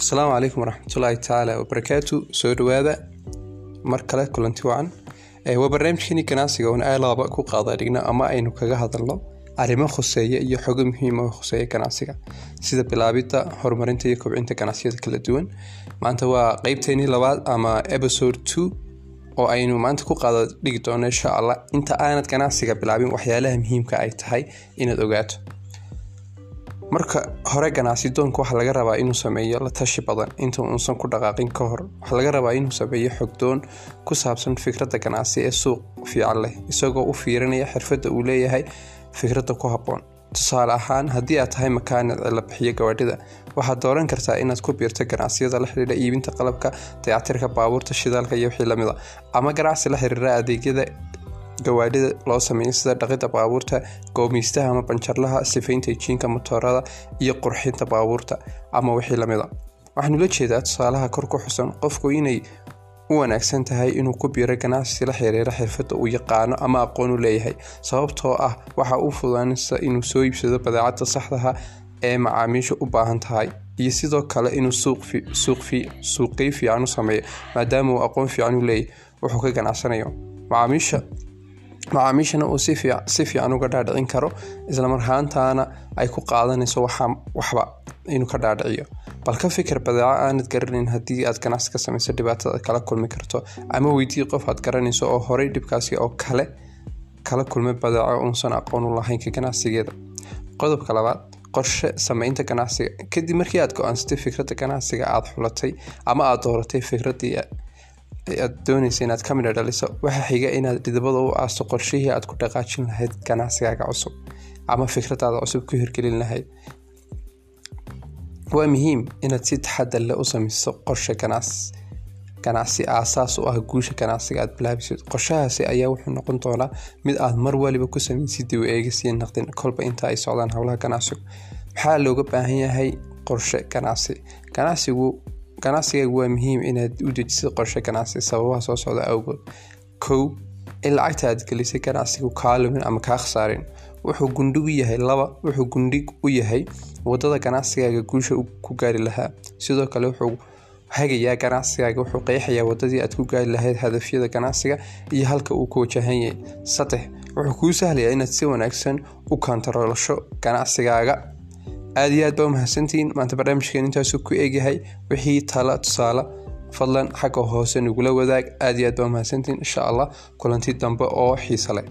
asalaamu calaykum waraxmatullaahi tacaala wabarakaatu soo dhawaada mar kale kulanti wacan. Waa barnaamijkani ganacsiga oon aalaaba ku qaada dhigno ama aynu kaga hadalno arrimo khuseeya iyo xogo muhiima oo khuseeya ganacsiga sida bilaabidda horumarinta iyo kobcinta ganacsiyada kala duwan. Maanta waa qeybteenii labaad ama episode two oo aynu maanta ku qaada dhigi doono insha allah. Inta aanad ganacsiga bilaabin waxyaalaha muhiimka ay tahay inaad ogaato marka hore ganacsi doonka waxaa laga rabaa inuu sameeyo la tashi badan. Inta uusan ku dhaqaaqin ka hor waxaa laga rabaa inuu sameeyo xogdoon ku saabsan fikradda ganacsi ee suuq fiican leh isagoo u fiirinaya xirfadda uu leeyahay fikradda ku habboon. Tusaale ahaan haddii aad tahay makaanid la bixiyo gawaadhida waxaad dooran kartaa inaad ku biirto ganacsiyada la xidhiidha iibinta qalabka dayactirka baabuurta shidaalka iyo wixii la mid a ama ganacsi la xiriira adeegyada gawaadhida loo sameeyo sida dhaqida baabuurta goomeystaha ama banjarlaha sifaynta jiinka motoorada iyo qurxinta baabuurta ama wixii la mid a waxaanu la jeedaa tusaalaha kor ku xusan qofku inay u wanaagsan tahay inuu ku biiro ganacsi la xiriira xirfadda uu yaqaano ama aqoon u leeyahay sababtoo ah waxa uu fudaanaysa inuu soo iibsado badeecadda saxdaha ee macaamiisha u baahan tahay iyo sidoo kale inuu suuqay fiican u sameeyo maadaama uu aqoon fiican u leeyahay wuxuu ka ganacsanayo. Macaamiisha macaamiishana uu si fiican uga dhaadhicin karo islamarhaantaana ay ku qaadanayso waxba inuu ka dhaadhiciyo. Bal ka fikir badeeco aanad garanayn haddii aad ganacsi ka samayso dhibaatada kala kulmi karto ama weydii qof aad garanayso oo horey dhibkaasi oo kale kala kulmay badeeco uusan aqoon u lahayn ka ganacsigeeda. Qodobka labaad qorshe sameynta ganacsiga. Kadib markii aad go'aansatay fikradda ganacsiga aad xulatay ama aad dooratay fikraddii aad doonaysa inaad ka midha dhaliso waxaa xiga inaad dhidibada u aasto qorshihii aad ku dhaqaajin lahayd ganacsigaaga cusub ama fikradaada cusub ku hirgelin lahayd. Waa muhiim inaad si taxadar leh u sameyso qorshe ganacsi aasaas u ah guusha ganacsiga aad bilaabisid. Qorshahaasi ayaa wuxuu noqon doonaa mid aad mar waliba ku sameysid dib u eegisiyo naqdin kolba inta ay socdaan howlaha ganacsigu. Maxaa looga baahan yahay qorshe ganacsi. Ganacsigu ganacsigaagu waa muhiim inaad u dejisid qorshe ganacsi sababaha soo socda awgood. Kow in lacagta aad gelisay ganacsigu kaa lumin ama kaa khasaarin. Wuxuu gundhig u yahay laba wuxuu gundhig u yahay waddada ganacsigaaga guusha ku gaari lahaa. Sidoo kale wuxuu hagayaa ganacsigaaga wuxuu qeexayaa wadadii aad ku gaari lahayd hadafyada ganacsiga iyo halka uu ku wajahan yahay. Saddex wuxuu kuu sahlayaa inaad si wanaagsan u kantaroolsho ganacsigaaga aada iyo aad baa umahadsantihiin maanta barnaamijkeen intaasuu ku eegyahay wixii tala tusaale fadlan xagga hoose nagula wadaag. Aada iyo aad baa umahadsantihiin insha allah kulanti dambe oo xiise leh